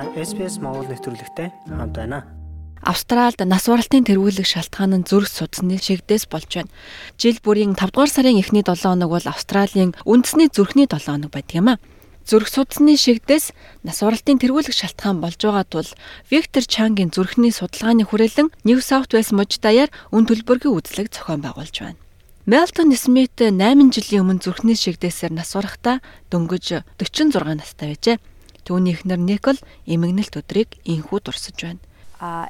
Та SPS Монгол нэвтрүүлэгтэй хамт байна. Австралид нас баралтын тэргүүлэх шалтгаан нь зүрх судасны шигдээс болж байна. Жил бүрийн 5 дугаар сарын эхний 7 хоног бол Австралийн үндэсний зүрхний 7 хоног байдаг юм а. Зүрх судасны шигдээс нас баралтын тэргүүлэх шалтгаан болж байгаа тул Виктор Чангийн зүрхний судалгааны хүрээлэн New South Wales мужид даяар үн төлбөрийн үзлэг зохион байгуулж байна. Мелтон Смит 8 жилийн өмнө зүрхний шигдээсээр нас барахдаа дөнгөж 46 настай байжээ. Түүний эхнэр Никол эмгэнэлт өдрийг инхүү дурсаж байна. Uh,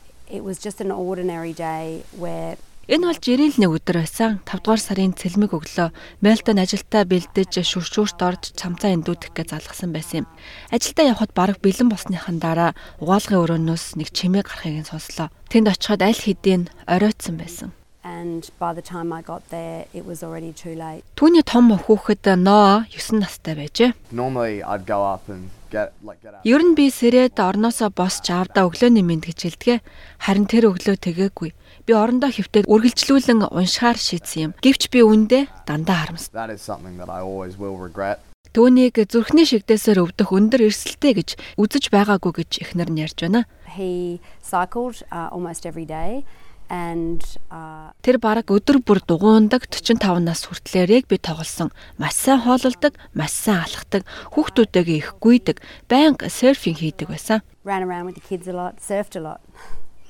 Энэ бол жирийн л нэг өдөр байсан. 5 дугаар сарын цэлмэг өглөө Мелтон ажилдаа бэлдэж шүршүүрт орж цамцаа эндүүдэх гэж залгасан байсан юм. Ажилдаа явхад бараг бэлэн болсныхан дараа угаалгын өрөөнөөс нэг чимээ гарахыг нь сонслоо. Тэнд очиход аль хэдийн оройтсан байсан. And by the time I got there it was already too late. Түүний том хүүхэд Ноа 9 настай байжээ. Normally I'd go up and get like get out. Ер нь би сэрээд орноосоо босч аавда өглөөний мэд гэж хэлдэг. Харин тэр өглөө тэгээгүй. Би орондоо хөвтөд үргэлжлүүлэн уншихаар шийдсэн юм. Гэвч би үндэ дандаа харамс. That is something that I always will regret. Түүнийг зүрхний шигдээсээр өвдөх өндөр эрсдэлтэй гэж үзэж байгаагүй гэж эхнэр нь ярьж байна. He cycled uh, almost every day Тэр бараг өдөр бүр дугуундаг 45 нас хүртлээр яг би тоглосон. Маш сайн хоололдог, маш сайн алхдаг, хүүхдүүдтэйгээ их гүйдэг, байнга серфинг хийдэг байсан. ran around with the kids a lot, surfed a lot.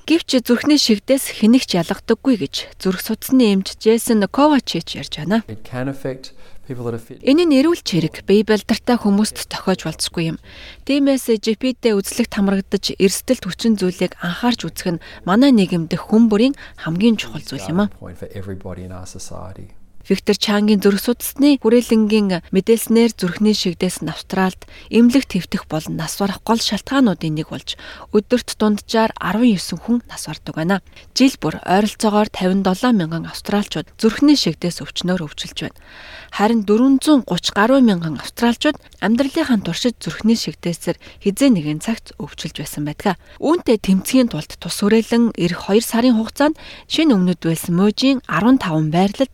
Гэвч зүрхний шигдээс хэнэгч ялгадаггүй гэж зүрх судасны эмч Джейсон Ковачич ярьж байна. Энэ нь эрүүл чирэг бие балдартай хүмүүст тохиож болцгүй юм. Тиймээс GP-д үзлэгт хамрагдаж эрсдэлт хүчин зүйлийг анхаарч үзэх нь манай нийгэмдэх хүн бүрийн хамгийн чухал зүйл юм а. Виктор Чангийн зүрх судасны хүрээлэнгийн мэдээлснээр зүрхний шигдээс нь Австралд эмнэлэг твтэх болон нас барах гол шалтгаануудын нэг болж өдөрт дунджаар 19 хүн нас бардаг байна. Жил бүр ойролцоогоор 57 мянган австралчууд зүрхний шигдээс өвчнөөр өвчлөж байна. Харин 430 гаруй мянган австралчууд амьдралынхаа туршид зүрхний шигдээсээр хизээ нэгэн цагт өвчлөж байсан байдаг. Үүнтэй тэмцэхийн тулд тус хүрээлэн эх 2 сарын хугацаанд шинэ өмнөд байсан мужийн 15 байрлалд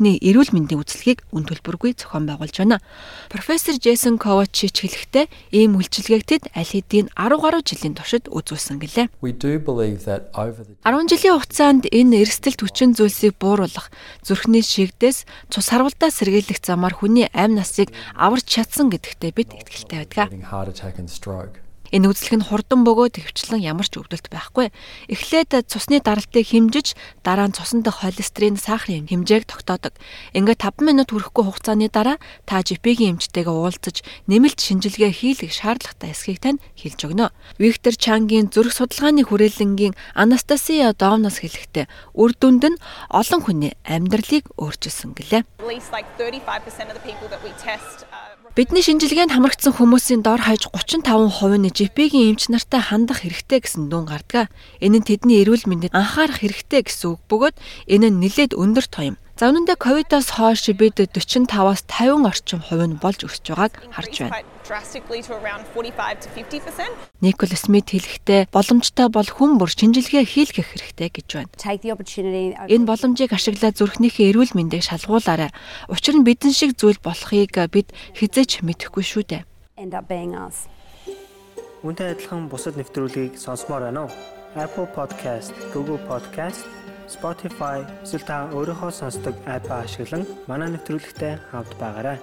зүрхний эрүүл мэндийн үзлэгийг үн төлбөргүй зохион байгуулж байна. Профессор Джейсон Ковачич хэлэхдээ ийм үйлчилгээг тэд аль хэдийн 10 гаруй жилийн туршид үзүүлсэн гэлээ. We do believe that over the 10 жилийн хугацаанд энэ эрсдэлт хүчин зүйлсийг бууруулах, зүрхний шигдээс цус харвалдаа сэргийлэх замаар хүний амь насыг аварч чадсан гэдэгтээ бид итгэлтэй байдаг. Энэ үзлэг нь хурдан бөгөөд хөвчлэн ямар ч өвдөлт байхгүй. Эхлээд цусны даралтыг хэмжиж, дараа нь цусан дах холестерин сахарын хэмжээг тогтоодог. Ингээд 5 минут хүрэхгүй хугацааны дараа та GP-ийн эмчтэйгээ уулзаж, нэмэлт шинжилгээ хийлгэх шаардлагатай эсхийг тань хэлж өгнө. Виктор Чангийн зүрх судалгааны хүрээлэнгийн Анастасия Домнос хэлэхдээ үр дүнд нь олон хүний амьдралыг өөрчилсөн гэлээ. At least like 35% of the people that we test Бидний шинжилгээнд хамрагдсан хүмүүсийн дор хаяж 35% нь GP-ийн эмч нартай хандах хэрэгтэй гэсэн дүн гардаг. Энэ нь тэдний эрүүл мэндэд анхаарах хэрэгтэй гэсэн үг бөгөөд энэ нь нэлээд өндөр тоём. За үнэн дээр ковидоос хойш бид 45-аас 50 орчим хувь нь болж өсөж байгааг харж байна. Drastically to around 45 to 50%. Никол Смит хэлэхдээ боломжтой бол хүн бүр шинжилгээ хийлгэх хэрэгтэй гэж байна. Take the opportunity. Энэ боломжийг ашиглаад зүрхнийхээ эрүүл мэндийг шалгуулаарай. Учир нь бидэн шиг зүйл болохыг бид хизээч мэдэхгүй шүү дээ. end up being us. Үүнтэй адилхан бусад нэвтрүүлгийг сонсомоор байна уу? Apple Podcast, Google Podcast, Spotify эсвэл та өөрийнхөө сонсдог апп ашиглан манай нэвтрүүлэгтэй хавд байгаарай.